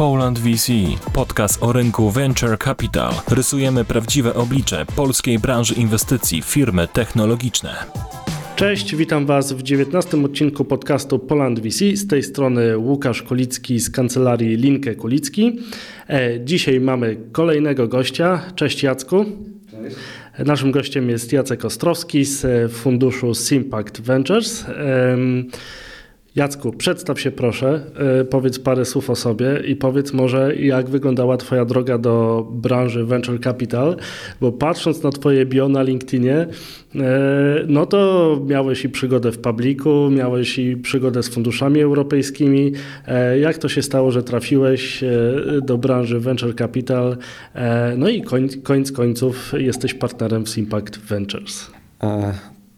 Poland VC, podcast o rynku Venture Capital. Rysujemy prawdziwe oblicze polskiej branży inwestycji w firmy technologiczne. Cześć, witam Was w 19 odcinku podcastu Poland VC. Z tej strony Łukasz Kulicki z kancelarii Linkę Kulicki. E, dzisiaj mamy kolejnego gościa. Cześć Jacku. Cześć. Naszym gościem jest Jacek Ostrowski z funduszu Simpact Ventures. Jacku, przedstaw się proszę, e, powiedz parę słów o sobie i powiedz może, jak wyglądała Twoja droga do branży Venture Capital, bo patrząc na Twoje bio na LinkedInie, e, no to miałeś i przygodę w publiku, miałeś i przygodę z funduszami europejskimi. E, jak to się stało, że trafiłeś do branży Venture Capital? No i końc końców jesteś partnerem w Simpact Ventures.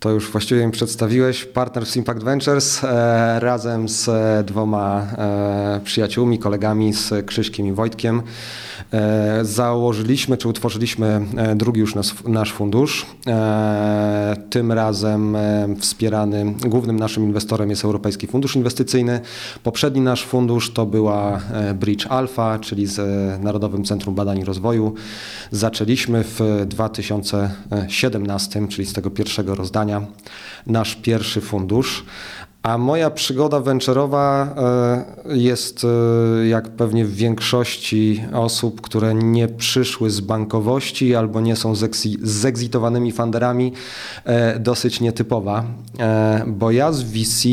To już właściwie mi przedstawiłeś. Partner z Impact Ventures e, razem z e, dwoma e, przyjaciółmi, kolegami, z Krzyśkiem i Wojtkiem. E, założyliśmy, czy utworzyliśmy e, drugi już nasz, fundusz. E, tym razem wspierany, głównym naszym inwestorem jest Europejski Fundusz Inwestycyjny. Poprzedni nasz fundusz to była Bridge Alpha, czyli z Narodowym Centrum Badań i Rozwoju. Zaczęliśmy w 2017, czyli z tego pierwszego rozdania, nasz pierwszy fundusz. A moja przygoda venture'owa e, jest, e, jak pewnie w większości osób, które nie przyszły z bankowości albo nie są zegzitowanymi funderami, e, dosyć nietypowa. Bo ja z VC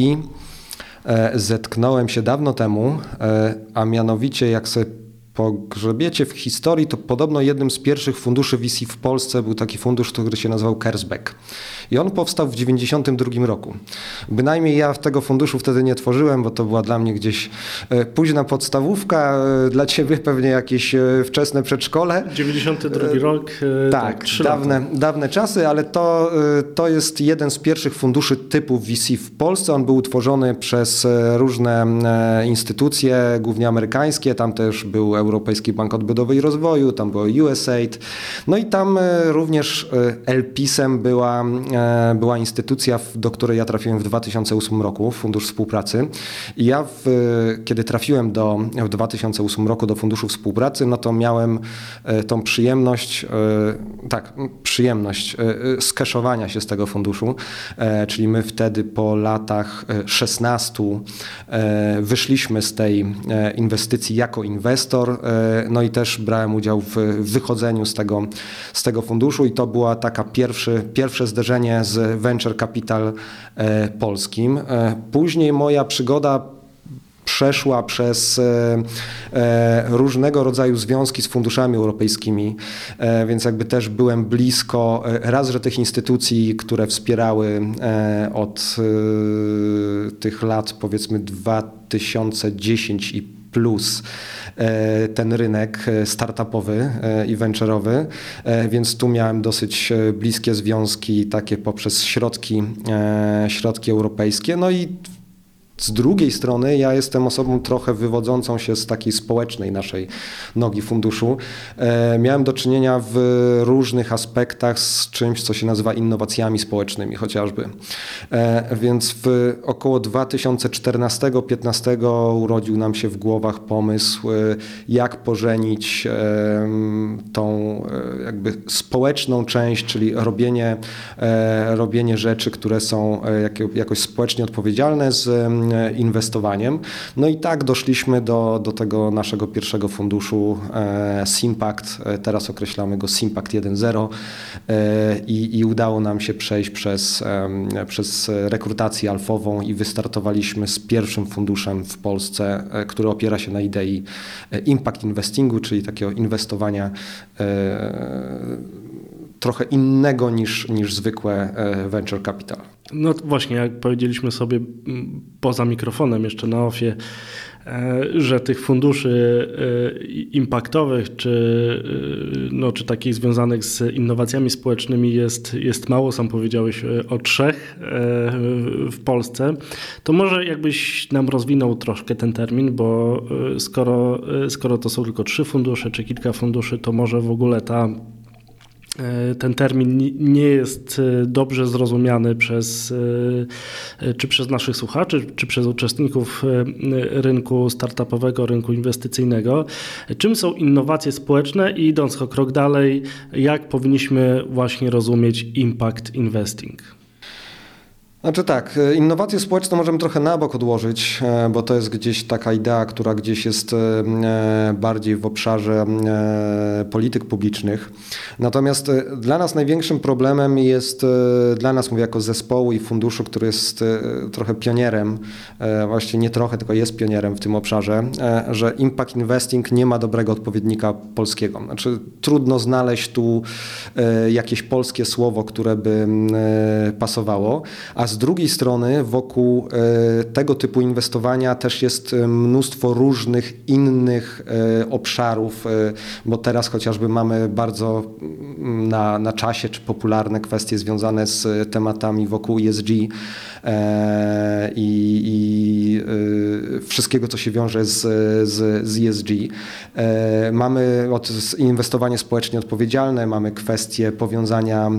zetknąłem się dawno temu, a mianowicie jak sobie pogrzebiecie w historii, to podobno jednym z pierwszych funduszy VC w Polsce był taki fundusz, który się nazywał Kersbeck. I on powstał w 1992 roku. Bynajmniej ja tego funduszu wtedy nie tworzyłem, bo to była dla mnie gdzieś e, późna podstawówka, e, dla ciebie pewnie jakieś e, wczesne przedszkole. 92 rok. Tak, tak dawne, dawne czasy, ale to, to jest jeden z pierwszych funduszy typu VC w Polsce. On był utworzony przez różne instytucje, głównie amerykańskie. Tam też był Europejski Bank Odbudowy i Rozwoju, tam było USAID. No i tam również LPIS-em była była instytucja, do której ja trafiłem w 2008 roku, Fundusz Współpracy. I ja, w, kiedy trafiłem do, w 2008 roku do Funduszu Współpracy, no to miałem e, tą przyjemność, e, tak, przyjemność skeszowania się z tego funduszu, czyli my wtedy po latach 16 wyszliśmy z tej inwestycji jako inwestor, no i też brałem udział w wychodzeniu z tego, z tego funduszu i to była taka pierwszy, pierwsze zderzenie z Venture Capital e, polskim. E, później moja przygoda przeszła przez e, różnego rodzaju związki z funduszami europejskimi, więc jakby też byłem blisko raz, że tych instytucji, które wspierały od tych lat powiedzmy 2010 i plus ten rynek e, startupowy e, i venture'owy, więc tu miałem dosyć bliskie związki takie poprzez środki, środki europejskie. No i z drugiej strony ja jestem osobą trochę wywodzącą się z takiej społecznej naszej nogi funduszu. E, miałem do czynienia w różnych aspektach z czymś, co się nazywa innowacjami społecznymi chociażby. E, więc w około 2014-15 urodził nam się w głowach pomysł, e, jak pożenić tą jakby społeczną część, czyli robienie, robienie rzeczy, które są jakoś społecznie odpowiedzialne z E, inwestowaniem. No i tak doszliśmy do, do tego naszego pierwszego funduszu e, Simpact, e, teraz określamy go Simpact 1.0 i, i udało nam się przejść przez, przez rekrutację alfową i wystartowaliśmy z pierwszym funduszem w Polsce, który opiera się na idei impact investingu, czyli takiego inwestowania trochę innego niż, niż zwykłe venture capital. No właśnie, jak powiedzieliśmy sobie poza mikrofonem jeszcze na ofie, e, że tych funduszy e, impaktowych, czy, e, no, czy takich związanych z innowacjami społecznymi jest, jest mało, sam powiedziałeś o trzech w Polsce, to może jakbyś nam rozwinął troszkę ten termin, bo skoro, skoro to są tylko trzy fundusze, czy kilka funduszy, to może w ogóle ta ten termin nie jest dobrze zrozumiany przez, czy przez naszych słuchaczy, czy przez uczestników rynku startupowego, rynku inwestycyjnego. Czym są innowacje społeczne i idąc o krok dalej, jak powinniśmy właśnie rozumieć impact investing? Znaczy tak, e, innowacje społeczne możemy trochę na bok odłożyć, e, bo to jest gdzieś taka idea, która gdzieś jest e, bardziej w obszarze polityk publicznych. Natomiast dla nas największym problemem jest, dla nas mówię jako zespołu i funduszu, który jest trochę pionierem, właśnie nie trochę, tylko jest pionierem w tym obszarze, że impact investing nie ma dobrego odpowiednika polskiego. Znaczy trudno znaleźć tu jakieś polskie słowo, które by pasowało, a z drugiej strony wokół e, tego typu inwestowania też jest e, mnóstwo różnych innych e, obszarów, bo teraz chociażby mamy bardzo mm, na, na czasie czy popularne kwestie związane z tematami wokół ESG i, i wszystkiego, co się wiąże z, z, z ESG. Mamy od, inwestowanie społecznie odpowiedzialne, mamy kwestie powiązania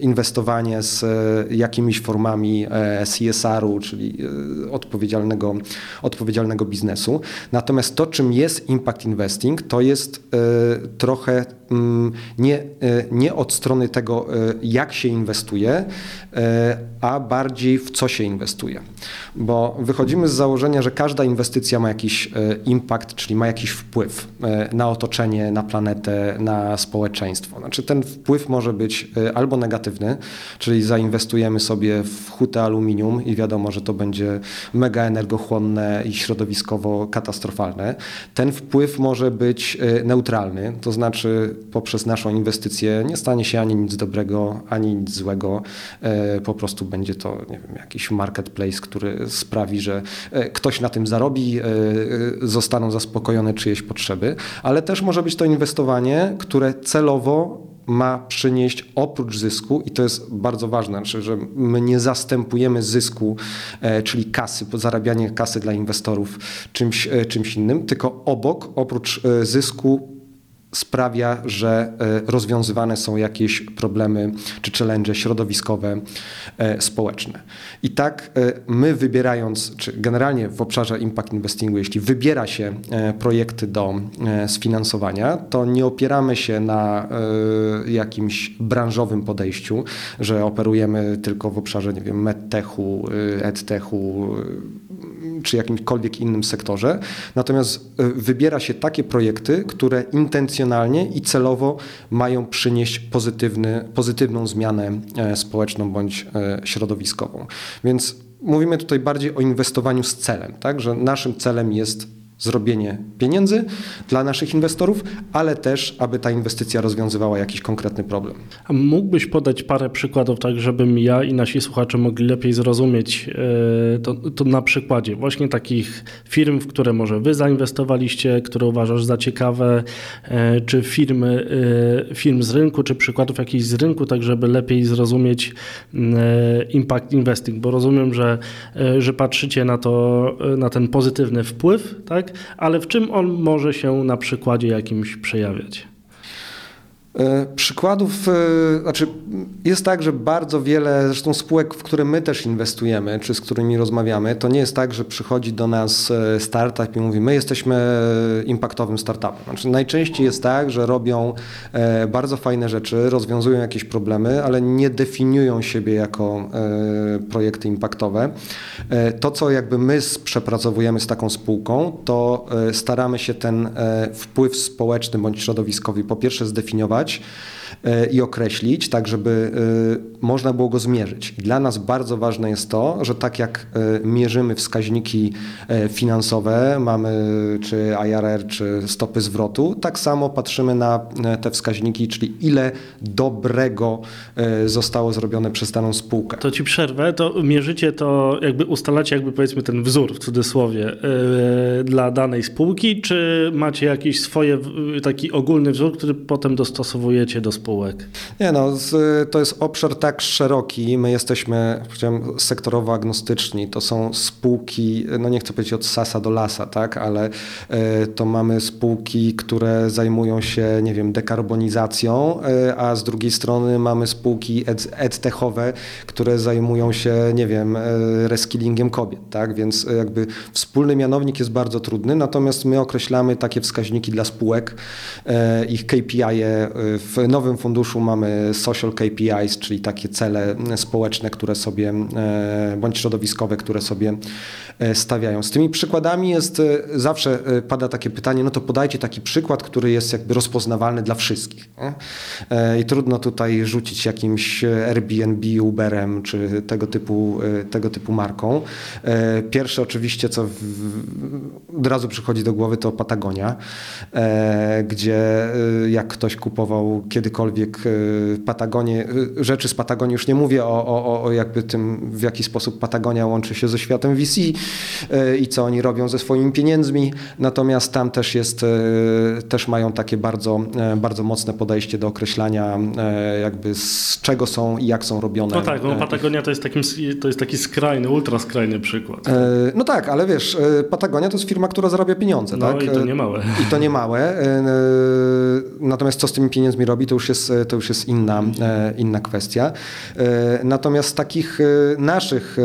inwestowanie z jakimiś formami e, CSR-u, czyli e, odpowiedzialnego, odpowiedzialnego biznesu. Natomiast to, czym jest impact investing, to jest e, trochę mm, nie, nie od strony tego, jak się inwestuje, a bardziej w co się inwestuje. Bo wychodzimy z założenia, że każda inwestycja ma jakiś impact, czyli ma jakiś wpływ na otoczenie, na planetę, na społeczeństwo. Znaczy ten wpływ może być albo negatywny, czyli zainwestujemy sobie w hutę aluminium i wiadomo, że to będzie mega energochłonne i środowiskowo katastrofalne. Ten wpływ może być e, neutralny, to znaczy poprzez naszą inwestycję nie stanie się ani nic dobrego, ani nic złego. E, po prostu będzie to nie wiem, jakiś marketplace, który sprawi, że e, ktoś na tym zarobi, zostaną zaspokojone czyjeś potrzeby, ale też może być to inwestowanie, które celowo ma przynieść oprócz zysku, i to jest bardzo ważne, znaczy, że my nie zastępujemy zysku, e, czyli kasy, zarabianie kasy dla inwestorów czymś, e, czymś innym, tylko obok, oprócz e, zysku sprawia, że e, rozwiązywane są jakieś problemy czy challenge środowiskowe, e, społeczne. I tak e, my wybierając, czy generalnie w obszarze impact investingu, jeśli wybiera się projekty do sfinansowania, to nie opieramy się na jakimś branżowym podejściu, że operujemy tylko w obszarze, nie wiem, medtechu, edtechu, czy jakimkolwiek innym sektorze. Natomiast wybiera się takie projekty, które intencjonalnie intencjonalnie i celowo mają przynieść pozytywny, pozytywną zmianę e, społeczną bądź e, środowiskową. Więc mówimy tutaj bardziej o inwestowaniu z celem, tak? że naszym celem jest zrobienie pieniędzy dla naszych inwestorów, ale też, aby ta inwestycja rozwiązywała jakiś konkretny problem. A mógłbyś podać parę przykładów, tak żebym ja i nasi słuchacze mogli lepiej zrozumieć e, to, to, na przykładzie właśnie takich firm, w które może wy zainwestowaliście, które uważasz za ciekawe, e, czy firmy, e, firm z rynku, czy przykładów jakichś z rynku, tak żeby lepiej zrozumieć impact investing, bo rozumiem, że, że patrzycie na to, na ten pozytywny wpływ, tak? Ale w czym on może się na przykładzie jakimś przejawiać? E, przykładów, e, znaczy jest tak, że bardzo wiele, zresztą spółek, w które my też inwestujemy, czy z którymi rozmawiamy, to nie jest tak, że przychodzi do nas e, startup i mówi, my jesteśmy impaktowym startupem. Znaczy najczęściej jest tak, że robią bardzo fajne rzeczy, rozwiązują jakieś problemy, ale nie definiują siebie jako projekty impaktowe. To, co jakby my przepracowujemy z taką spółką, to staramy się ten wpływ społeczny bądź środowiskowy po pierwsze zdefiniować, E, i określić, tak żeby e, można było go zmierzyć. Dla nas bardzo ważne jest to, że tak jak e, mierzymy wskaźniki finansowe, mamy czy IRR, czy stopy zwrotu, tak samo patrzymy na te wskaźniki, czyli ile dobrego zostało zrobione przez daną spółkę. To ci przerwę, to mierzycie to, jakby ustalacie jakby powiedzmy ten wzór w cudzysłowie dla danej spółki, czy macie jakiś swoje taki ogólny wzór, który potem dostosowujecie do spółki? Spółek? Nie no, to jest obszar tak szeroki. My jesteśmy, powiedziałem, sektorowo agnostyczni. To są spółki, no nie chcę powiedzieć od sasa do lasa, tak, ale e, to mamy spółki, które zajmują się, nie wiem, dekarbonizacją, e, a z drugiej strony mamy spółki edtechowe, które zajmują się, nie wiem, e, reskillingiem kobiet, tak, więc jakby wspólny mianownik jest bardzo trudny, natomiast my określamy takie wskaźniki dla spółek, ich KPI -e w nowym funduszu mamy social KPIs, czyli takie cele społeczne, które sobie, bądź środowiskowe, które sobie stawiają. Z tymi przykładami jest, zawsze pada takie pytanie, no to podajcie taki przykład, który jest jakby rozpoznawalny dla wszystkich. Nie? I trudno tutaj rzucić jakimś Airbnb, Uberem, czy tego typu, tego typu marką. Pierwsze oczywiście, co w, od razu przychodzi do głowy, to Patagonia, gdzie jak ktoś kupował kiedykolwiek Patagonię, rzeczy z Patagonii, już nie mówię o, o, o jakby tym, w jaki sposób Patagonia łączy się ze światem VC i co oni robią ze swoimi pieniędzmi, natomiast tam też jest, też mają takie bardzo, bardzo mocne podejście do określania jakby z czego są i jak są robione. No tak, no Patagonia to jest, takim, to jest taki skrajny, ultra skrajny przykład. No tak, ale wiesz, Patagonia to jest firma, która zarabia pieniądze. No tak? i to nie małe. I to nie małe. Natomiast co z tymi pieniędzmi robi, to już jest, to już jest inna, inna kwestia. Natomiast z takich naszych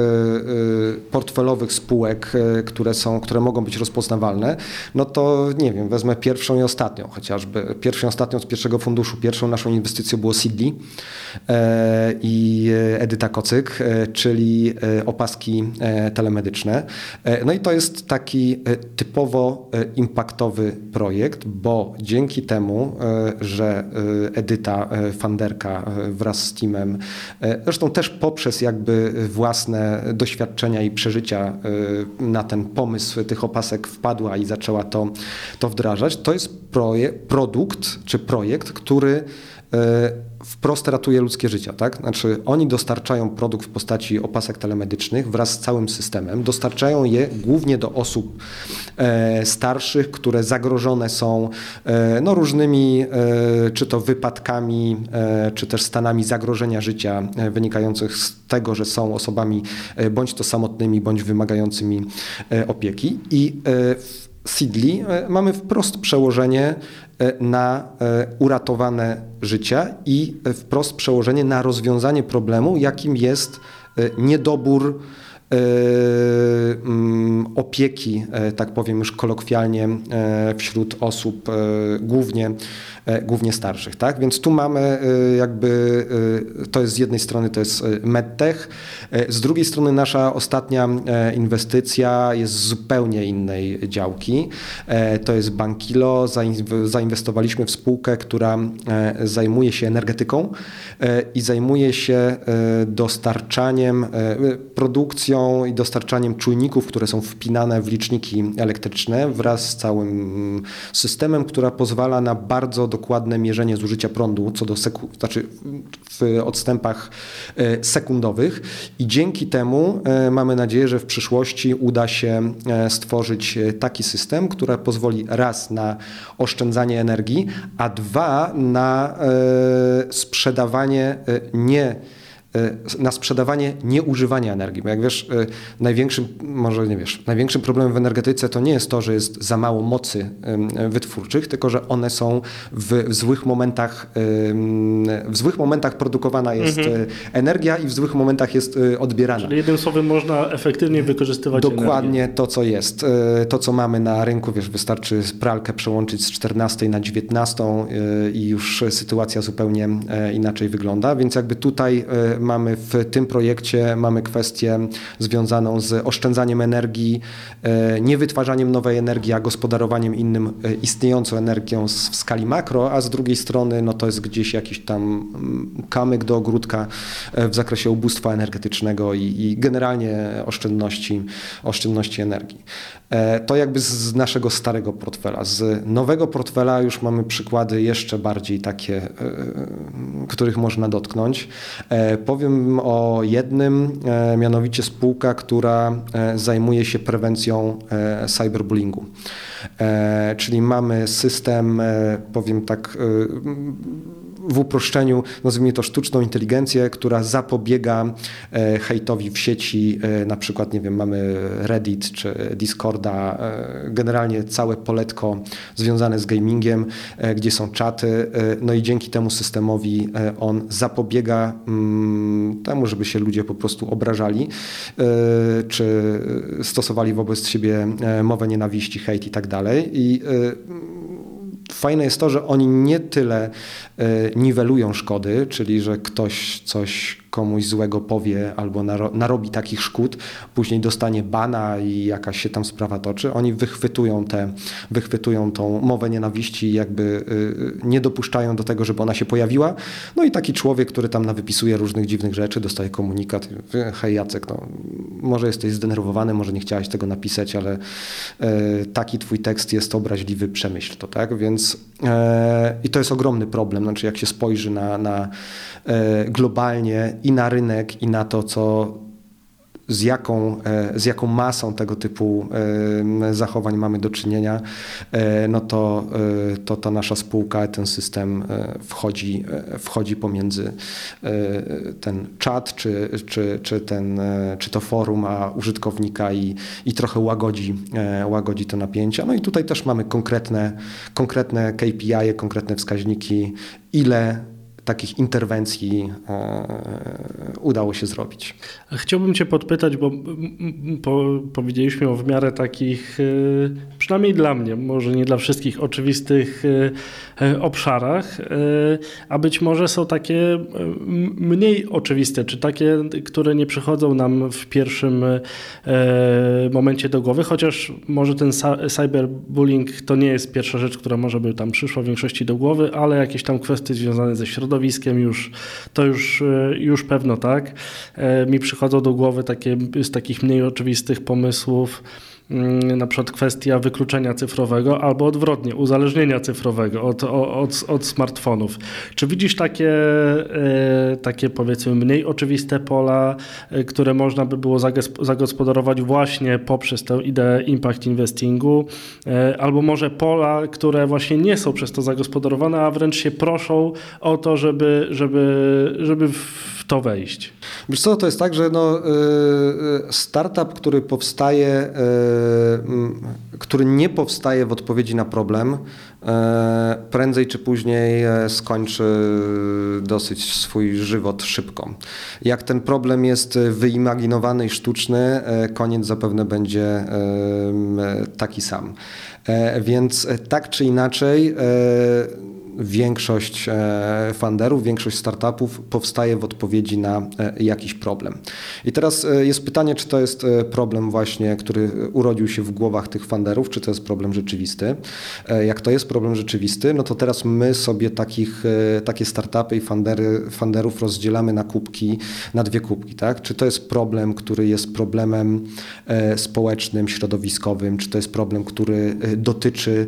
portfelowych spółek, które, są, które mogą być rozpoznawalne, no to nie wiem, wezmę pierwszą i ostatnią chociażby. Pierwszą i ostatnią z pierwszego funduszu. Pierwszą naszą inwestycją było Sidley i Edyta Kocyk, czyli opaski telemedyczne. No i to jest taki typowo impaktowy projekt, bo dzięki temu, że Edyta Fanderka wraz z teamem, zresztą też poprzez jakby własne doświadczenia i przeżycia na ten pomysł tych opasek wpadła i zaczęła to, to wdrażać, to jest projekt, produkt czy projekt, który wprost ratuje ludzkie życia. Tak? Znaczy oni dostarczają produkt w postaci opasek telemedycznych wraz z całym systemem. Dostarczają je głównie do osób e, starszych, które zagrożone są e, no, różnymi e, czy to wypadkami, czy też stanami zagrożenia życia wynikających z tego, że są osobami bądź to samotnymi, bądź wymagającymi opieki. I Sidley mamy wprost przełożenie na uratowane życia i wprost przełożenie na rozwiązanie problemu, jakim jest niedobór opieki, tak powiem już kolokwialnie, wśród osób głównie E, głównie starszych. Tak? Więc tu mamy e, jakby, e, to jest z jednej strony to jest medtech, z drugiej strony nasza ostatnia inwestycja jest z zupełnie innej działki. To jest Bankilo, zainwestowaliśmy w spółkę, która zajmuje się energetyką i zajmuje się dostarczaniem, produkcją i dostarczaniem czujników, które są wpinane w liczniki elektryczne wraz z całym systemem, która pozwala na bardzo dokładne mierzenie zużycia prądu co do seku- znaczy w odstępach e, sekundowych. I dzięki temu e, mamy nadzieję, że w przyszłości uda się e, stworzyć taki system, który pozwoli raz na oszczędzanie energii, a dwa na sprzedawanie nie na sprzedawanie nieużywania energii. Bo jak wiesz, e, największym, może nie wiesz, największym problemem w energetyce to nie jest to, że jest za mało mocy wytwórczych, tylko że one są w, złych momentach, w złych momentach produkowana jest mhm. E, energia i w złych momentach jest odbierana. Czyli jednym słowem można efektywnie wykorzystywać Dokładnie energię. to, co jest. To, co mamy na rynku, wiesz, wystarczy pralkę przełączyć z 14 na 19 i już sytuacja zupełnie inaczej wygląda, więc jakby tutaj mamy w tym projekcie mamy kwestię związaną z oszczędzaniem energii, e, nie wytwarzaniem nowej energii, a gospodarowaniem innym e, istniejącą energią w skali makro, a z drugiej strony no to jest gdzieś jakiś tam mm, kamyk do ogródka e, w zakresie ubóstwa energetycznego i, i generalnie oszczędności, oszczędności energii. To jakby z naszego starego portfela. Z nowego portfela już mamy przykłady jeszcze bardziej takie, których można dotknąć. Powiem o jednym, e, mianowicie spółka, która e, zajmuje się prewencją e, cyberbullyingu. Czyli mamy system, powiem tak, w uproszczeniu nazwijmy to sztuczną inteligencję, która zapobiega hejtowi w sieci, na przykład, nie wiem, mamy Reddit czy Discorda, generalnie całe poletko związane z gamingiem, gdzie są czaty, no i dzięki temu systemowi on zapobiega mm, temu, żeby się ludzie po prostu obrażali, czy stosowali wobec siebie mowę nienawiści, hejt i tak dalej. I fajne jest to, że oni nie tyle niwelują szkody, czyli że ktoś coś komuś złego powie albo narobi takich szkód, później dostanie bana i jakaś się tam sprawa toczy. Oni wychwytują, te, wychwytują tą mowę nienawiści jakby y, y, nie dopuszczają do tego, żeby ona się pojawiła. No i taki człowiek, który tam nawypisuje różnych dziwnych rzeczy, dostaje komunikat, hej Jacek, no, może jesteś zdenerwowany, może nie chciałeś tego napisać, ale e, taki twój tekst jest obraźliwy, przemyśl to, tak? Więc e, i to jest ogromny problem, znaczy jak się spojrzy na, na e, globalnie i na rynek, i na to, co z jaką, e, z jaką masą tego typu e, zachowań mamy do czynienia, e, no to, to, to nasza spółka, ten system wchodzi, wchodzi pomiędzy ten czat, czy, czy, czy, ten, czy to forum, a użytkownika i, i trochę łagodzi, łagodzi to napięcia. No i tutaj też mamy konkretne, konkretne KPI, konkretne wskaźniki, ile takich interwencji e, udało się zrobić. Chciałbym Cię podpytać, bo po, powiedzieliśmy o w miarę takich, e, przynajmniej dla mnie, może nie dla wszystkich, oczywistych e, obszarach, a być może są takie mniej oczywiste, czy takie, które nie przychodzą nam w pierwszym momencie do głowy, chociaż może ten cyberbullying to nie jest pierwsza rzecz, która może by tam przyszła w większości do głowy, ale jakieś tam kwestie związane ze środowiskiem, środowiskiem już, to już, e, już pewno tak. E, mi przychodzą do głowy takie z takich mniej oczywistych pomysłów, na przykład kwestia wykluczenia cyfrowego albo odwrotnie, uzależnienia cyfrowego od, od, od smartfonów. Czy widzisz takie, e, takie powiedzmy mniej oczywiste pola, które można by było zagospodarować właśnie poprzez tę ideę impact investingu, albo może pola, które właśnie nie są przez to zagospodarowane, a wręcz się proszą o to, żeby, żeby, żeby w to wejść? Wiesz co, to jest tak, że no, y, y, startup, który powstaje, y, który nie powstaje w odpowiedzi na problem, prędzej czy później skończy dosyć swój żywot szybko. Jak ten problem jest wyimaginowany i sztuczny, koniec zapewne będzie taki sam. Więc tak czy inaczej, większość e, funderów, większość startupów powstaje w odpowiedzi na e, jakiś problem. I teraz e, jest pytanie, czy to jest problem właśnie, który urodził się w głowach tych funderów, czy to jest problem rzeczywisty. Jak to jest problem rzeczywisty, no to teraz my sobie takich, takie startupy i fundery, funderów rozdzielamy na kubki, na dwie kubki. Tak? Czy to jest problem, który jest problemem społecznym, środowiskowym, czy to jest problem, który dotyczy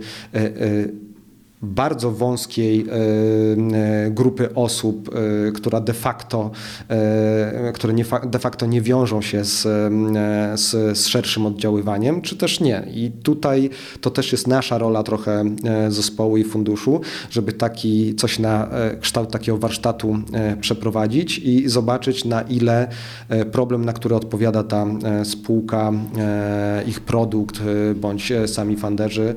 bardzo wąskiej e, e, grupy osób, e, która de facto, które de facto nie wiążą się z, z, z, szerszym oddziaływaniem, czy też nie. I tutaj to też jest nasza rola trochę zespołu i funduszu, żeby taki coś na kształt takiego warsztatu przeprowadzić i zobaczyć na ile problem, na który odpowiada ta spółka, ich produkt bądź sami funderzy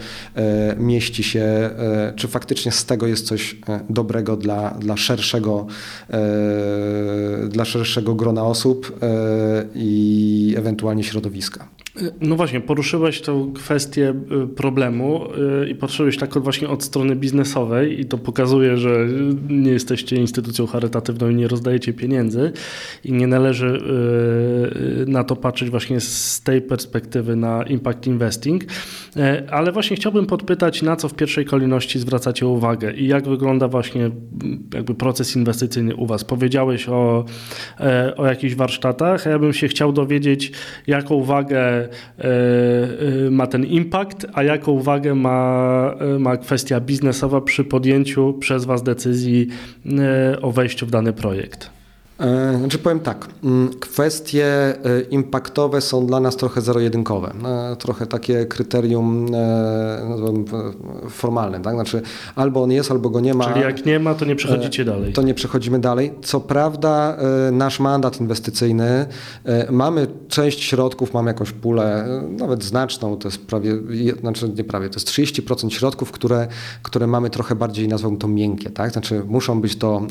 mieści się czy faktycznie z tego jest coś e, dobrego dla, dla, szerszego, e, dla szerszego grona osób e, i ewentualnie środowiska. No właśnie, poruszyłeś tą kwestię y, problemu y, i patrzyłeś tak właśnie od strony biznesowej i to pokazuje, że nie jesteście instytucją charytatywną i nie rozdajecie pieniędzy i nie należy y, na to patrzeć właśnie z tej perspektywy na impact investing, ale właśnie chciałbym podpytać, na co w pierwszej kolejności zwracacie uwagę i jak wygląda właśnie jakby proces inwestycyjny u Was. Powiedziałeś o, o jakichś warsztatach, a ja bym się chciał dowiedzieć, jaką uwagę E, e, ma ten impact, a jaką uwagę ma, e, ma kwestia biznesowa przy podjęciu przez Was decyzji o wejściu w dany projekt? E, znaczy powiem tak, mm, kwestie e, impaktowe są dla nas trochę zero-jedynkowe, e, trochę takie kryterium formalne, tak? Znaczy albo on jest, albo go nie ma. Czyli jak nie ma, to nie przechodzicie dalej. To nie przechodzimy dalej. Co prawda nasz mandat inwestycyjny, mamy część środków, mamy jakąś pulę, nawet znaczną, to jest prawie, znaczy nie prawie, to jest 30% środków, które, które mamy trochę bardziej, nazwałbym to miękkie, tak? Znaczy muszą być to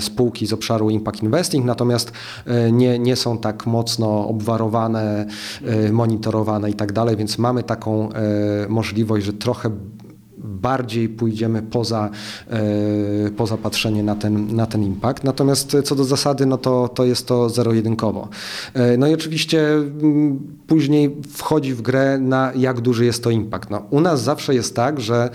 spółki z obszaru impact investing, natomiast e, nie, nie są tak mocno obwarowane, e, monitorowane i tak dalej, więc mamy taką e, możliwość, że trochę bardziej pójdziemy poza, poza patrzenie na ten, na ten impact. Natomiast co do zasady, no to, to jest to zero-jedynkowo. No i oczywiście mm, później wchodzi w grę na jak duży jest to impact. No, u nas zawsze jest tak, że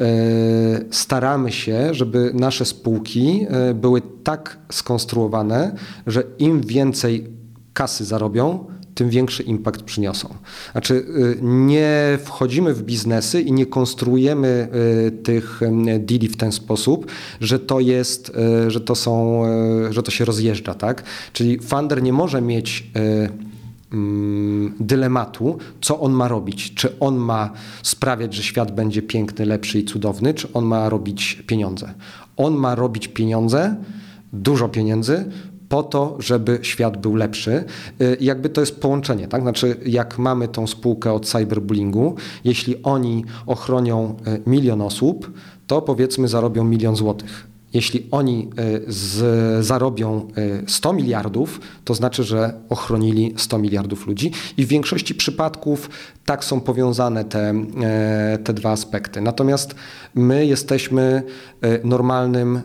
E, staramy się, żeby nasze spółki e, były tak skonstruowane, że im więcej kasy zarobią, tym większy impact przyniosą. Znaczy, e, nie wchodzimy w biznesy i nie konstruujemy tych deali w ten sposób, że to jest, że to są, że to się rozjeżdża, tak? Czyli funder nie może mieć Mm, dylematu, co on ma robić. Czy on ma sprawiać, że świat będzie piękny, lepszy i cudowny, czy on ma robić pieniądze. On ma robić pieniądze, dużo pieniędzy, po to, żeby świat był lepszy. Y, jakby to jest połączenie, tak? Znaczy, jak mamy tą spółkę od cyberbullyingu, jeśli oni ochronią y, milion osób, to powiedzmy zarobią milion złotych jeśli oni e, z, zarobią 100 e, miliardów, to znaczy, że ochronili 100 miliardów ludzi i w większości przypadków tak są powiązane te, e, te dwa aspekty. Natomiast my jesteśmy normalnym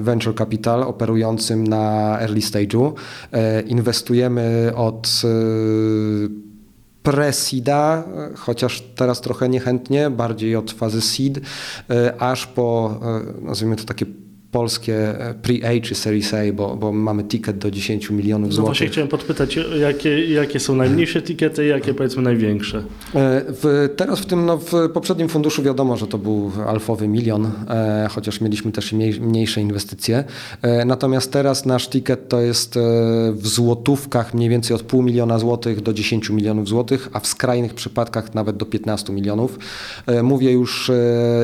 venture capital operującym na early stage'u. Inwestujemy od pre-seeda, chociaż teraz trochę niechętnie, bardziej od fazy seed, aż po, nazwijmy to takie polskie e, pre-A czy Series A, bo, bo mamy ticket do 10 milionów złotych. No właśnie chciałem podpytać, jakie, jakie są najmniejsze tickety i jakie powiedzmy największe? E, w, teraz w tym, no, w poprzednim funduszu wiadomo, że to był alfowy milion, e, chociaż mieliśmy też mniej, mniejsze inwestycje. E, natomiast teraz nasz ticket to jest e, w złotówkach mniej więcej od pół miliona złotych do 10 milionów złotych, a w skrajnych przypadkach nawet do 15 milionów. E, mówię już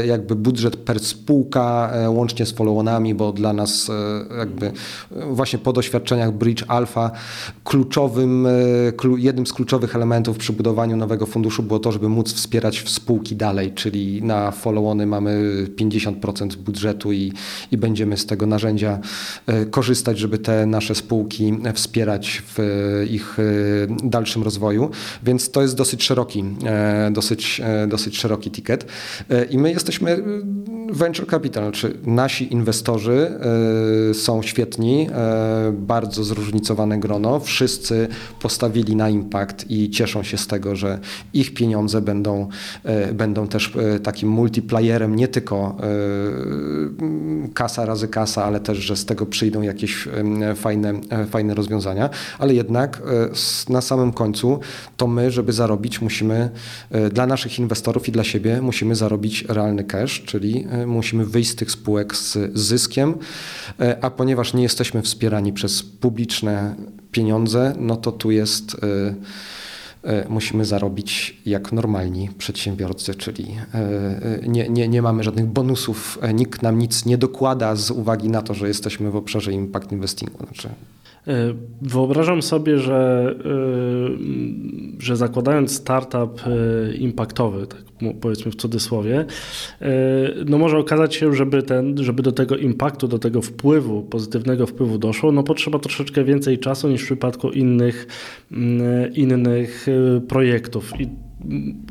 jakby budżet per spółka łącznie z follow-onami bo dla nas e, jakby właśnie po doświadczeniach Bridge Alpha kluczowym, e, jednym z kluczowych elementów przy budowaniu nowego funduszu było to, żeby móc wspierać spółki dalej, czyli na follow-ony mamy 50% budżetu i, i będziemy z tego narzędzia e, korzystać, żeby te nasze spółki wspierać w ich dalszym rozwoju, więc to jest dosyć szeroki, dosyć, dosyć szeroki ticket. I my jesteśmy venture capital, czy nasi inwestorzy inwestorzy e, są świetni, e, bardzo zróżnicowane grono. Wszyscy postawili na impact i cieszą się z tego, że ich pieniądze będą, e, będą też takim multiplayerem, nie tylko kasa razy kasa, ale też, że z tego przyjdą jakieś fajne, fajne rozwiązania. Ale jednak na samym końcu to my, żeby zarobić, musimy dla naszych inwestorów i dla siebie musimy zarobić realny cash, czyli musimy wyjść z tych spółek z zyskiem, e, a ponieważ nie jesteśmy wspierani przez publiczne pieniądze, no to tu jest e, e, musimy zarobić jak normalni przedsiębiorcy, czyli nie, nie, nie mamy żadnych bonusów, nikt nam nic nie dokłada z uwagi na to, że jesteśmy w obszarze impact investingu. Znaczy, Wyobrażam sobie, że, że zakładając startup impaktowy, tak powiedzmy w cudzysłowie, e, no może okazać się, żeby, ten, żeby do tego impaktu, do tego wpływu, pozytywnego wpływu doszło, no potrzeba troszeczkę więcej czasu niż w przypadku innych, innych e, projektów. I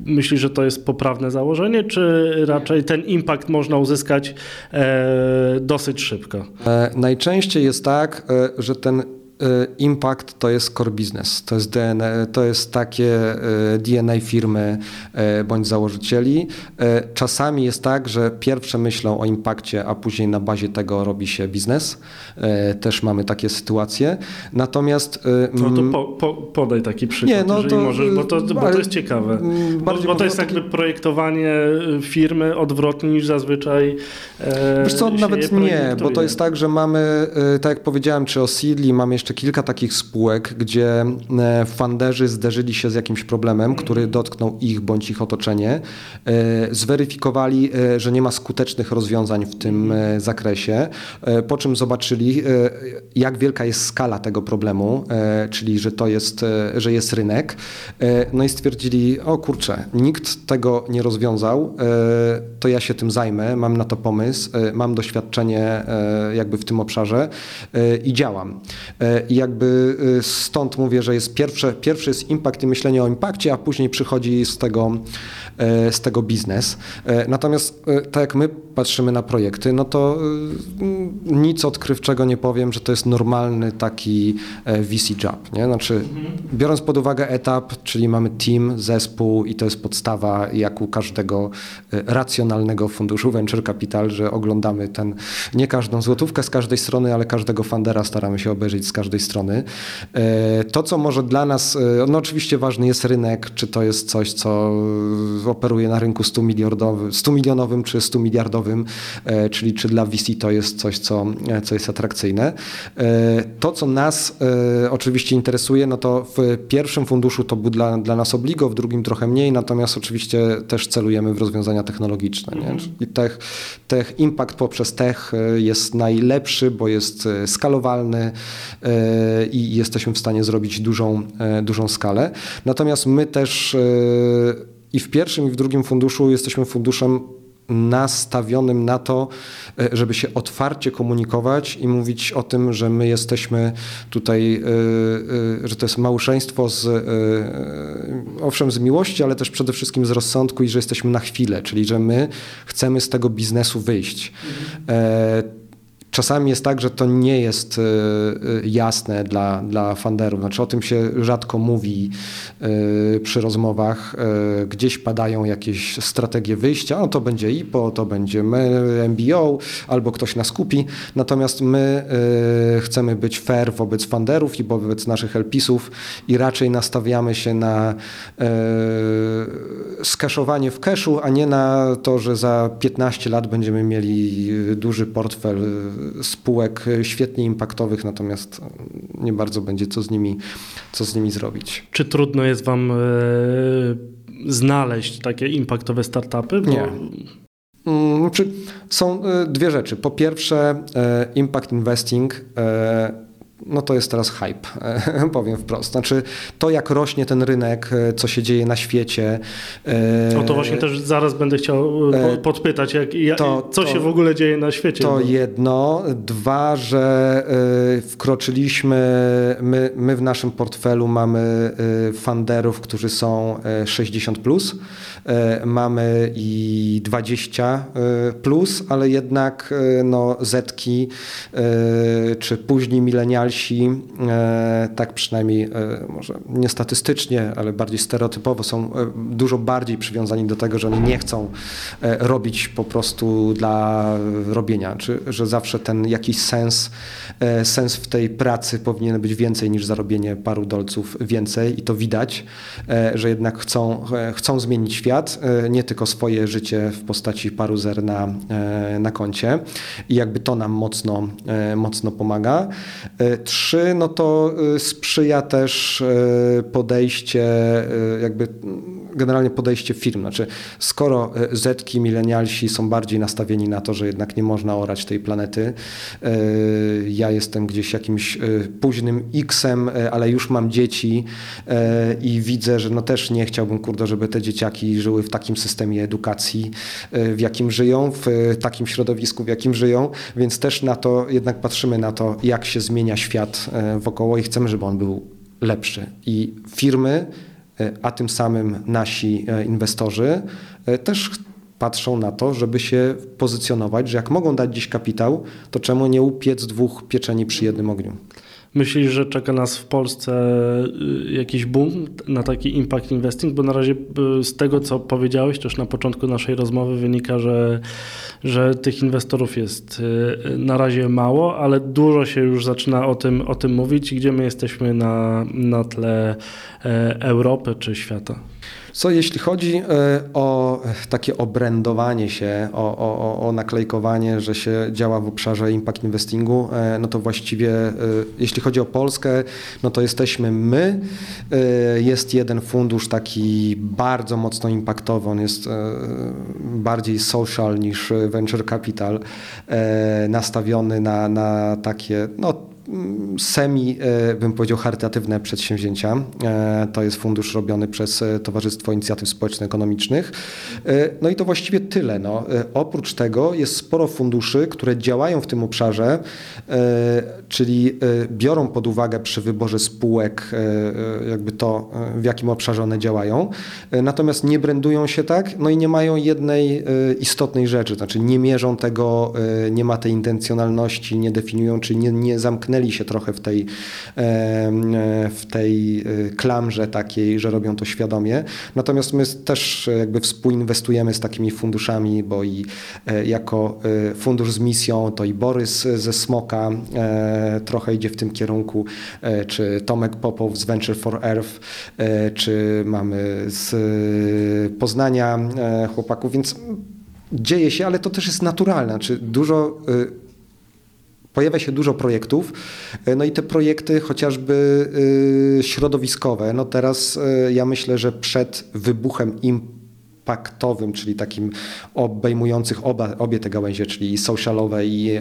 Myślisz, że to jest poprawne założenie, czy raczej ten impact można uzyskać e, dosyć szybko? najczęściej jest tak, że ten impact to jest core business, to jest, DNA, to jest takie DNA firmy bądź założycieli. Czasami jest tak, że pierwsze myślą o impakcie, a później na bazie tego robi się biznes. Też mamy takie sytuacje. Natomiast... No to po, po, podaj taki przykład, nie, no to, możesz, bo to, bo to jest ciekawe. Bo, bo to jest jakby projektowanie firmy odwrotnie niż zazwyczaj Wiesz co, nawet nie, bo to jest tak, że mamy, tak jak powiedziałem, czy o Seedly, mamy jeszcze kilka takich spółek, gdzie e, funderzy zderzyli się z jakimś problemem, który dotknął ich bądź ich otoczenie, e, zweryfikowali, e, że nie ma skutecznych rozwiązań w tym zakresie, po czym zobaczyli, jak wielka jest skala tego problemu, czyli że to jest, że jest rynek, no i stwierdzili, o kurczę, nikt tego nie rozwiązał, to ja się tym zajmę, mam na to pomysł, mam doświadczenie jakby w tym obszarze i działam. I jakby stąd mówię, że jest pierwsze, pierwszy jest impact i myślenie o impakcie, a później przychodzi z tego, z tego biznes. Natomiast tak jak my patrzymy na projekty, no to nic odkrywczego nie powiem, że to jest normalny taki VC job. Nie? Znaczy, biorąc pod uwagę etap, czyli mamy team, zespół i to jest podstawa jak u każdego racjonalnego funduszu venture capital, że oglądamy ten, nie każdą złotówkę z każdej strony, ale każdego fundera staramy się obejrzeć z każdej strony. E, to, co może dla nas, e, no oczywiście ważny jest rynek, czy to jest coś, co operuje na rynku 100 milionowym, 100 milionowym czy 100 miliardowym, e, czyli czy dla VC to jest coś, co, co jest atrakcyjne. To, co nas oczywiście interesuje, no to w pierwszym funduszu to był dla, dla nas obligo, w drugim trochę mniej, natomiast oczywiście też celujemy w rozwiązania technologiczne. Nie? I tech, tech impact poprzez tech jest najlepszy, bo jest e, skalowalny e, i jesteśmy w stanie zrobić dużą, e, dużą skalę. Natomiast my też i w pierwszym, i w drugim funduszu jesteśmy funduszem nastawionym na to, żeby się otwarcie komunikować i mówić o tym, że my jesteśmy tutaj, że to jest małżeństwo z, owszem, z miłości, ale też przede wszystkim z rozsądku i że jesteśmy na chwilę, czyli że my chcemy z tego biznesu wyjść. Mhm. Czasami jest tak, że to nie jest e, e, jasne dla, dla funderów. Znaczy o tym się rzadko mówi e, przy rozmowach. Gdzieś padają jakieś strategie wyjścia, no to będzie IPO, to będzie MBO, albo ktoś nas kupi. Natomiast my chcemy być fair wobec funderów i wobec naszych LPisów i raczej nastawiamy się na skaszowanie w cashu, a nie na to, że za 15 lat będziemy mieli duży portfel spółek świetnie impaktowych, natomiast nie bardzo będzie co z nimi, co z nimi zrobić. Czy trudno jest Wam e, znaleźć takie impaktowe startupy? Bo... Nie. Mm, są e, dwie rzeczy. Po pierwsze, e, impact investing no to jest teraz hype, powiem wprost. Znaczy to, jak rośnie ten rynek, e, co się dzieje na świecie. No to właśnie też zaraz będę chciał e, podpytać, jak, to, co to, się w ogóle dzieje na świecie. To jedno. Dwa, że wkroczyliśmy, my, my w naszym portfelu mamy funderów, którzy są 60+, plus, mamy i 20+, plus, ale jednak no, zetki, czy później milenialni dalsi, e, tak przynajmniej e, może nie statystycznie, ale bardziej stereotypowo są e, dużo bardziej przywiązani do tego, że oni nie chcą robić po prostu dla robienia, czy że zawsze ten jakiś sens, sens w tej pracy powinien być więcej niż zarobienie paru dolców więcej. I to widać, że jednak chcą, chcą zmienić świat, nie tylko swoje życie w postaci paru zer na, na koncie. I jakby to nam mocno, mocno pomaga. Trzy, no to y, sprzyja też y, podejście, y, jakby generalnie podejście firm. Znaczy, skoro zetki, milenialsi są bardziej nastawieni na to, że jednak nie można orać tej planety, ja jestem gdzieś jakimś późnym X-em, ale już mam dzieci i widzę, że no też nie chciałbym, kurde, żeby te dzieciaki żyły w takim systemie edukacji, w jakim żyją, w takim środowisku, w jakim żyją, więc też na to jednak patrzymy na to, jak się zmienia świat e, wokoło i chcemy, żeby on był lepszy. I firmy, e, a tym samym nasi e, inwestorzy też patrzą na to, żeby się pozycjonować, że jak mogą dać dziś kapitał, to czemu nie upiec dwóch pieczeni przy jednym ogniu? Myślisz, że czeka nas w Polsce y, jakiś boom na taki impact investing? Bo na razie y, z tego, co powiedziałeś też na początku naszej rozmowy wynika, że, że tych inwestorów jest y, na razie mało, ale dużo się już zaczyna o tym, o tym mówić, gdzie my jesteśmy na, na tle e, Europy czy świata. Co jeśli chodzi e, o takie obrędowanie się, o, o, o naklejkowanie, że się działa w obszarze impact investingu, e, no to właściwie e, jeśli chodzi o Polskę, no to jesteśmy my. Jest jeden fundusz taki bardzo mocno impaktowy, on jest bardziej social niż venture capital, nastawiony na, na takie no, semi, e, bym powiedział, charytatywne przedsięwzięcia. E, to jest fundusz robiony przez e, Towarzystwo Inicjatyw Społeczno-Ekonomicznych. No i to właściwie tyle. No. Oprócz tego jest sporo funduszy, które działają w tym obszarze, czyli biorą pod uwagę przy wyborze spółek jakby to, w jakim obszarze one działają, natomiast nie brandują się tak, no i nie mają jednej istotnej rzeczy, znaczy nie mierzą tego, nie ma tej intencjonalności, nie definiują, czy nie, nie zamknęli zamknęli się trochę w tej, w tej e, klamrze takiej, że robią to świadomie. Natomiast my też jakby współinwestujemy z takimi funduszami, bo i e, jako e, fundusz z misją, to i Borys ze Smoka trochę idzie w tym kierunku, czy Tomek Popow z Venture for Earth, czy mamy z Poznania chłopaków, więc dzieje się, ale to też jest naturalne. Znaczy dużo Pojawia się dużo projektów, e, no i te projekty chociażby e, środowiskowe, no teraz e, ja myślę, że przed wybuchem im paktowym, czyli takim obejmujących oba, obie te gałęzie, czyli socialowe i,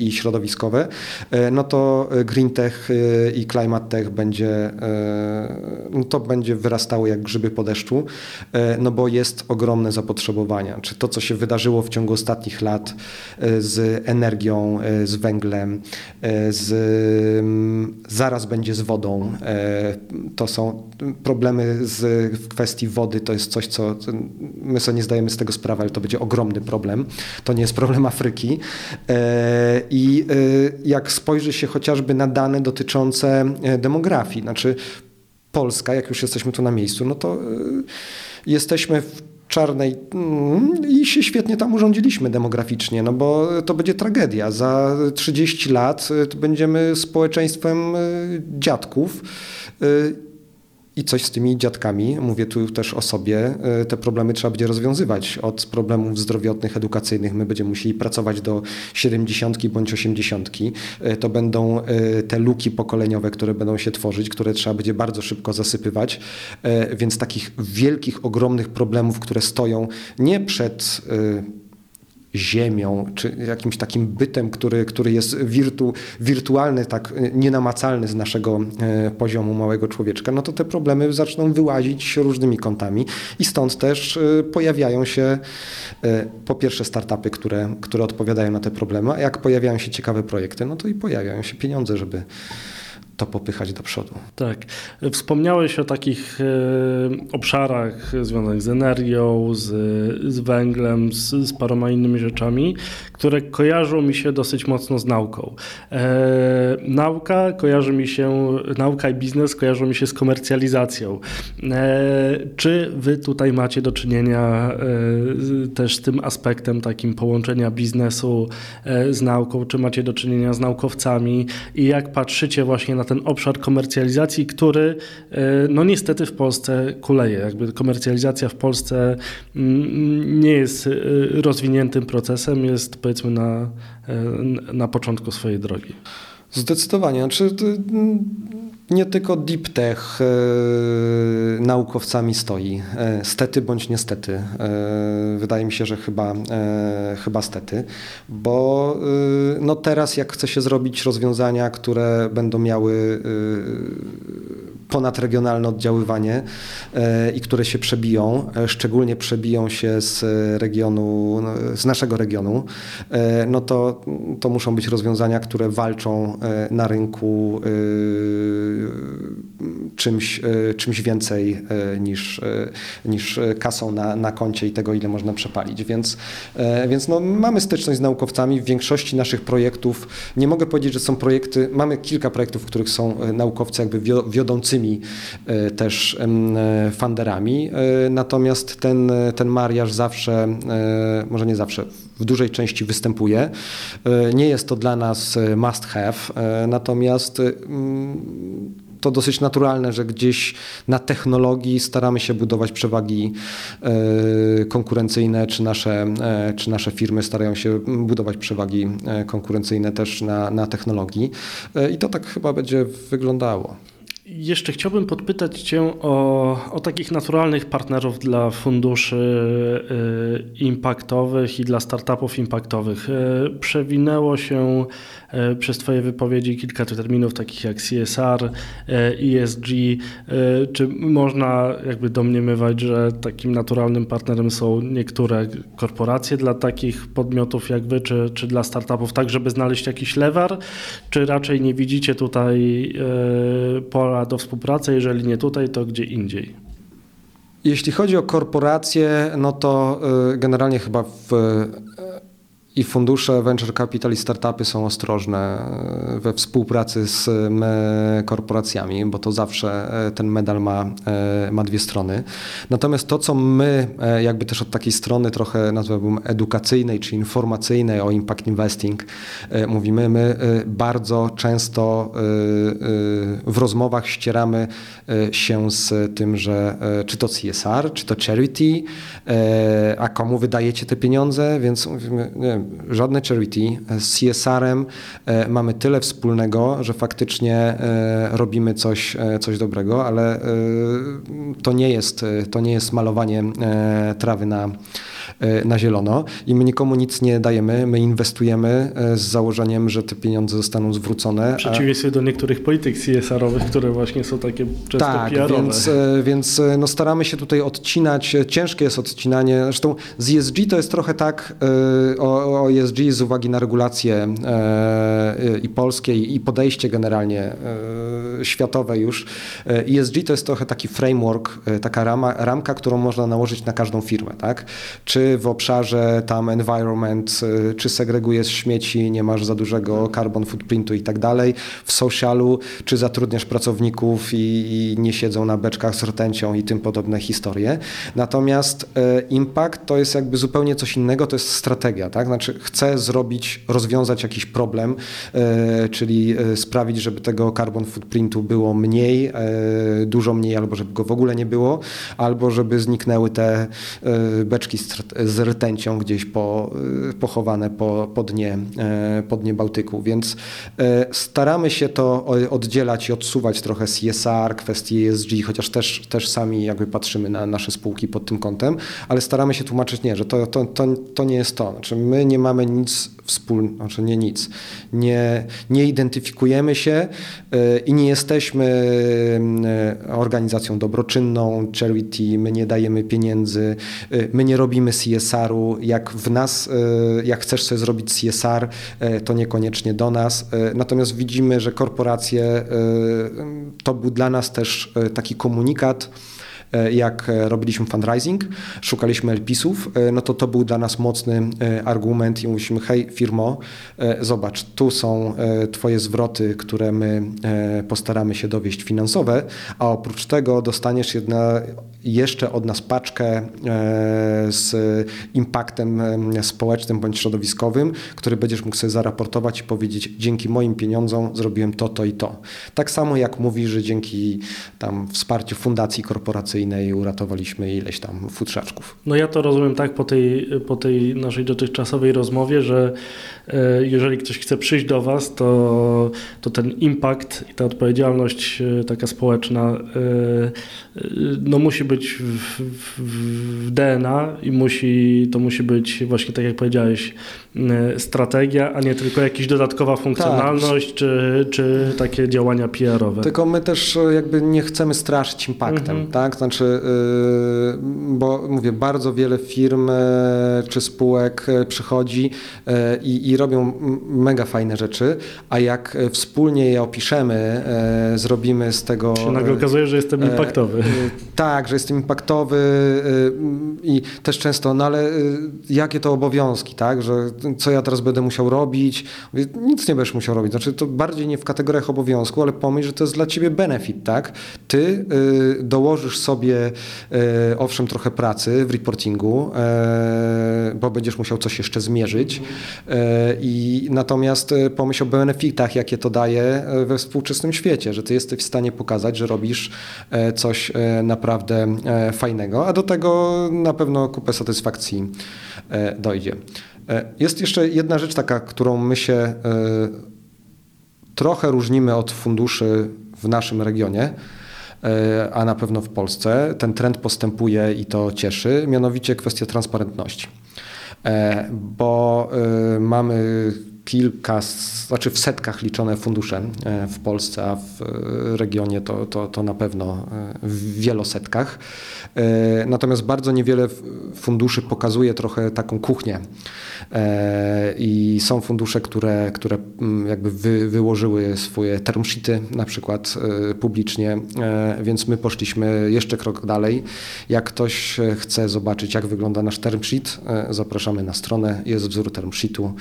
i środowiskowe, e, no to green tech e, i climate tech będzie, e, no to będzie wyrastało jak grzyby po deszczu, no bo jest ogromne zapotrzebowanie. Czy to, co się wydarzyło w ciągu ostatnich lat z energią, z węglem, z, zaraz będzie z wodą, to są problemy z, w kwestii wody, to jest coś, co my sobie nie zdajemy z tego sprawy, ale to będzie ogromny problem. To nie jest problem Afryki. E, I e, jak spojrzy się chociażby na dane dotyczące e, demografii, znaczy Polska, jak już jesteśmy tu na miejscu, no to jesteśmy w czarnej mm, i się świetnie tam urządziliśmy demograficznie, no bo to będzie tragedia. Za 30 lat będziemy społeczeństwem dziadków i coś z tymi dziadkami, mówię tu też o sobie, e, te problemy trzeba będzie rozwiązywać. Od problemów zdrowotnych, edukacyjnych my będziemy musieli pracować do 70 bądź 80. E, to będą e, te luki pokoleniowe, które będą się tworzyć, które trzeba będzie bardzo szybko zasypywać. Więc takich wielkich, ogromnych problemów, które stoją nie przed ziemią, czy jakimś takim bytem, który, który jest wirtu, wirtualny, tak nienamacalny z naszego e, poziomu małego człowieczka, no to te problemy zaczną wyłazić różnymi kątami i stąd też e, pojawiają się e, po pierwsze startupy, które, które odpowiadają na te problemy, a jak pojawiają się ciekawe projekty, no to i pojawiają się pieniądze, żeby to popychać do przodu. Tak. Wspomniałeś o takich e, obszarach związanych z energią, z, z węglem, z, z paroma innymi rzeczami, które kojarzą mi się dosyć mocno z nauką. E, nauka kojarzy mi się, nauka i biznes kojarzą mi się z komercjalizacją. E, czy wy tutaj macie do czynienia e, też z tym aspektem takim połączenia biznesu e, z nauką? Czy macie do czynienia z naukowcami i jak patrzycie właśnie na ten obszar komercjalizacji, który e, no niestety w Polsce kuleje. Jakby komercjalizacja w Polsce mm, nie jest e, rozwiniętym procesem, jest powiedzmy na, e, na początku swojej drogi. Zdecydowanie. Znaczy, nie tylko deep tech e, naukowcami stoi. E, stety bądź niestety. E, wydaje mi się, że chyba, chyba stety, bo no teraz jak chce się zrobić rozwiązania, które będą miały ponadregionalne oddziaływanie i które się przebiją, szczególnie przebiją się z regionu, z naszego regionu, no to, to muszą być rozwiązania, które walczą na rynku czymś, czymś więcej niż, niż kasą na, na koncie i tego, ile można przepalić. Więc, więc no, mamy styczność z naukowcami. W większości naszych projektów, nie mogę powiedzieć, że są projekty, mamy kilka projektów, w których są e, naukowcy jakby wiodącymi e, też funderami, e, natomiast ten, ten mariaż zawsze, może nie zawsze, w dużej części występuje. Nie jest to dla nas must have, natomiast to dosyć naturalne, że gdzieś na technologii staramy się budować przewagi e, konkurencyjne, czy nasze, e, czy nasze firmy starają się budować przewagi e, konkurencyjne też na, na technologii. I to tak chyba będzie wyglądało. Jeszcze chciałbym podpytać Cię o, o takich naturalnych partnerów dla funduszy y, impaktowych i dla startupów impaktowych. Y, przewinęło się y, przez Twoje wypowiedzi kilka terminów takich jak CSR, ESG. Czy można jakby domniemywać, że takim naturalnym partnerem są niektóre korporacje dla takich podmiotów jak Wy, czy, czy dla startupów, tak żeby znaleźć jakiś lewar, czy raczej nie widzicie tutaj pola do współpracy, jeżeli nie tutaj, to gdzie indziej? Jeśli chodzi o korporacje, no to y, generalnie chyba w i fundusze venture capital i startupy są ostrożne e, we współpracy z korporacjami, bo to zawsze e, ten medal ma, e, ma dwie strony. Natomiast to, co my jakby też od takiej strony trochę nazwałbym edukacyjnej czy informacyjnej o impact investing mówimy, my bardzo często w rozmowach ścieramy się z tym, że czy to CSR, czy to charity, a komu wydajecie te pieniądze, więc mówimy, nie żadne charity. Z CSR-em e, mamy tyle wspólnego, że faktycznie e, robimy coś, e, coś dobrego, ale to nie jest, to nie jest malowanie trawy na na zielono i my nikomu nic nie dajemy, my inwestujemy e, z założeniem, że te pieniądze zostaną zwrócone. W przeciwieństwie do niektórych polityk CSR-owych, które właśnie są takie często tak, więc, e, więc no staramy się tutaj odcinać, ciężkie jest odcinanie, zresztą z ESG to jest trochę tak, o, o ESG z uwagi na regulacje i polskie i podejście generalnie światowe już, ESG to jest trochę taki framework, taka rama, ramka, którą można nałożyć na każdą firmę, tak? Czy w obszarze tam environment, y, czy segregujesz śmieci, nie masz za dużego carbon footprintu i tak dalej. W socialu, czy zatrudniasz pracowników i, i nie siedzą na beczkach z rtęcią i tym podobne historie. Natomiast e, impact to jest jakby zupełnie coś innego, to jest strategia, tak? Znaczy chcę zrobić, rozwiązać jakiś problem, e, czyli sprawić, żeby tego carbon footprintu było mniej, dużo mniej, albo żeby go w ogóle nie było, albo żeby zniknęły te beczki z z rtęcią gdzieś po, y, pochowane po, po, dnie, e, po dnie Bałtyku. Więc e, staramy się to oddzielać i odsuwać trochę CSR, kwestii ESG, chociaż też, też sami jakby patrzymy na nasze spółki pod tym kątem, ale staramy się tłumaczyć nie, że to, to, to, to nie jest to. Znaczy my nie mamy nic wspólnego, znaczy nie nic. Nie, nie identyfikujemy się y, i nie jesteśmy y, organizacją dobroczynną, charity, my nie dajemy pieniędzy, my nie robimy CSR-u, jak w nas, jak chcesz sobie zrobić CSR, to niekoniecznie do nas. Natomiast widzimy, że korporacje, to był dla nas też taki komunikat, jak e, robiliśmy fundraising, szukaliśmy LPIS-ów, e, no to to był dla nas mocny argument i mówiliśmy, hej firmo, zobacz, tu są twoje zwroty, które my postaramy się dowieść finansowe, a oprócz tego dostaniesz jedna, jeszcze od nas paczkę z impaktem społecznym bądź środowiskowym, który będziesz mógł sobie zaraportować i powiedzieć, dzięki moim pieniądzom zrobiłem to, to i to. Tak samo jak mówi, że dzięki tam wsparciu fundacji korporacyjnej uratowaliśmy ileś tam futrzaczków. No ja to rozumiem tak po tej, po tej naszej dotychczasowej rozmowie, że e, jeżeli ktoś chce przyjść do Was, to, to ten impact i ta odpowiedzialność e, taka społeczna e, no musi być w, w, w DNA i musi, to musi być właśnie tak jak powiedziałeś, strategia, a nie tylko jakaś dodatkowa funkcjonalność tak. czy, czy takie działania PR-owe. Tylko my też jakby nie chcemy straszyć impaktem, mhm. tak? Znaczy, yy, bo mówię, bardzo wiele firm czy spółek przychodzi i, i robią mega fajne rzeczy, a jak wspólnie je opiszemy, zrobimy z tego... Się nagle okazuje, że jestem impaktowy. Tak, że jestem impaktowy i też często, no ale jakie to obowiązki, tak? Że co ja teraz będę musiał robić? Nic nie będziesz musiał robić. Znaczy to bardziej nie w kategoriach obowiązku, ale pomyśl, że to jest dla ciebie benefit, tak? Ty dołożysz sobie owszem trochę pracy w reportingu, bo będziesz musiał coś jeszcze zmierzyć i natomiast pomyśl o benefitach, jakie to daje we współczesnym świecie, że ty jesteś w stanie pokazać, że robisz coś naprawdę fajnego, a do tego na pewno kupę satysfakcji dojdzie. E, jest jeszcze jedna rzecz taka, którą my się e, trochę różnimy od funduszy w naszym regionie, e, a na pewno w Polsce. Ten trend postępuje i to cieszy, mianowicie kwestia transparentności. Bo mamy kilka, znaczy w setkach liczone fundusze w Polsce, a w regionie to, to, to na pewno w wielosetkach. Natomiast bardzo niewiele funduszy pokazuje trochę taką kuchnię E, i są fundusze, które, które mm, jakby wy, wyłożyły swoje term sheety na przykład e, publicznie, e, więc my poszliśmy jeszcze krok dalej. Jak ktoś chce zobaczyć, jak wygląda nasz term sheet, zapraszamy na stronę, jest wzór term sheetu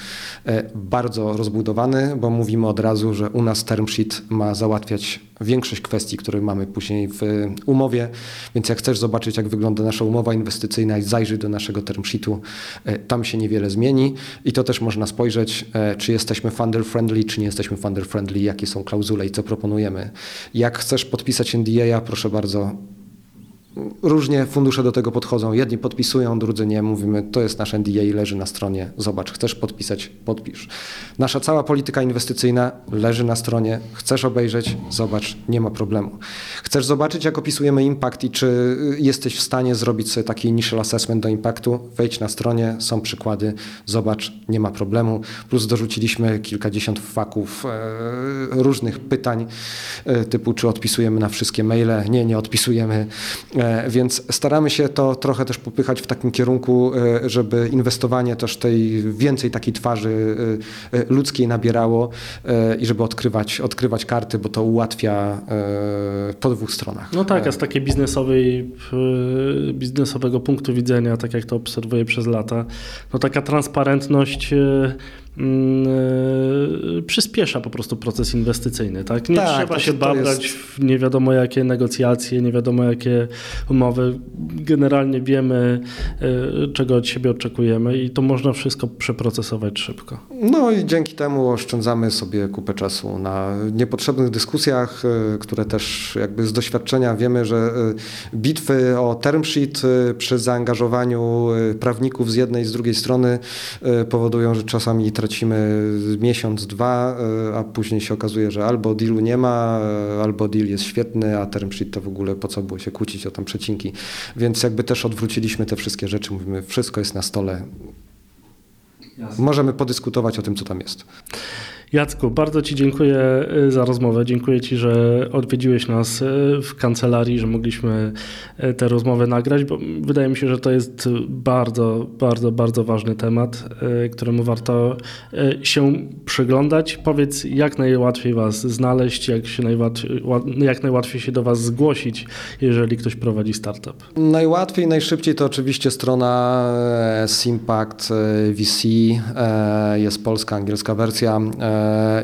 rozbudowany, bo mówimy od razu, że u nas term sheet ma załatwiać większość kwestii, które mamy później w umowie, więc jak chcesz zobaczyć, jak wygląda nasza umowa inwestycyjna i zajrzyj do naszego term sheetu, tam się niewiele zmieni i to też można spojrzeć, e, czy jesteśmy funder friendly, czy nie jesteśmy funder friendly, jakie są klauzule i co proponujemy. Jak chcesz podpisać NDA, proszę bardzo, Różnie fundusze do tego podchodzą. Jedni podpisują, drudzy nie. Mówimy, to jest nasz NDA leży na stronie. Zobacz, chcesz podpisać, podpisz. Nasza cała polityka inwestycyjna leży na stronie. Chcesz obejrzeć, zobacz, nie ma problemu. Chcesz zobaczyć, jak opisujemy impact i czy jesteś w stanie zrobić sobie taki initial assessment do impactu? Wejdź na stronie, są przykłady, zobacz, nie ma problemu. Plus dorzuciliśmy kilkadziesiąt faków e, różnych pytań, e, typu czy odpisujemy na wszystkie maile. Nie, nie odpisujemy więc staramy się to trochę też popychać w takim kierunku, e, żeby inwestowanie też tej więcej takiej twarzy e, ludzkiej nabierało i żeby odkrywać, odkrywać karty, bo to ułatwia po dwóch stronach. No tak, a z takiej biznesowej, biznesowego punktu widzenia, tak jak to obserwuję przez lata, no taka transparentność e, przyspiesza po prostu proces inwestycyjny. Tak? Nie tak, trzeba się babrać jest... w nie wiadomo jakie negocjacje, nie wiadomo jakie umowy. Generalnie wiemy, e, czego od siebie oczekujemy i to można wszystko przeprocesować szybko. No i dzięki temu oszczędzamy sobie kupę czasu na niepotrzebnych dyskusjach, e, które też jakby z doświadczenia wiemy, że bitwy o term sheet przy zaangażowaniu prawników z jednej i z drugiej strony powodują, że czasami tracimy miesiąc, dwa, e, a później się okazuje, że albo dealu nie ma, e, albo deal jest świetny, a term sheet to w ogóle po co było się kłócić o tam przecinki. Więc jakby też odwróciliśmy te wszystkie rzeczy, mówimy, wszystko jest na stole. Jasne. Możemy podyskutować o tym, co tam jest. Jacku, bardzo Ci dziękuję y, za rozmowę. Dziękuję Ci, że odwiedziłeś nas y, w kancelarii, że mogliśmy y, tę rozmowę nagrać, bo wydaje mi się, że to jest bardzo, bardzo, bardzo ważny temat, któremu warto się przyglądać. Powiedz, jak najłatwiej Was znaleźć, jak, się najłatwiej, jak najłatwiej się do Was zgłosić, jeżeli ktoś prowadzi startup. Najłatwiej, najszybciej to oczywiście strona e, Simpact e, VC, e, jest polska, angielska wersja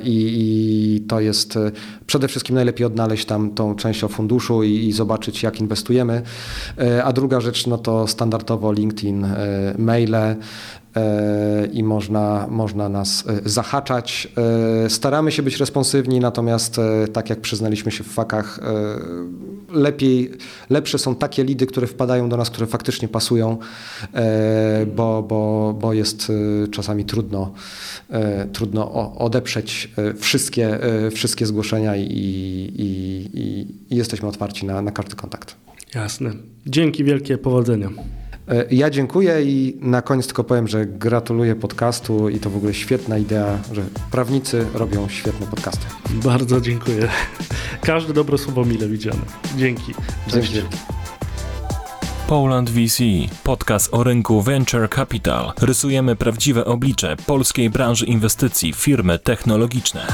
i, to jest e, przede wszystkim najlepiej odnaleźć tam tą część o funduszu i, i, zobaczyć jak inwestujemy. E, a druga rzecz no to standardowo LinkedIn, e, maile, i można, można nas zahaczać. Staramy się być responsywni, natomiast tak jak przyznaliśmy się w fakach, lepiej, lepsze są takie lidy, które wpadają do nas, które faktycznie pasują, bo, bo, bo jest czasami trudno, trudno odeprzeć wszystkie, wszystkie zgłoszenia i, i, i, i jesteśmy otwarci na, na każdy kontakt. Jasne. Dzięki wielkie, powodzenia. E, ja dziękuję i na koniec tylko powiem, że gratuluję podcastu i to w ogóle świetna idea, że prawnicy robią świetne podcasty. Bardzo dziękuję. Każde dobre słowo mile widziane. Dzięki. Cześć. Dzięki. Poland VC, podcast o rynku Venture Capital. Rysujemy prawdziwe oblicze polskiej branży inwestycji, firmy technologiczne.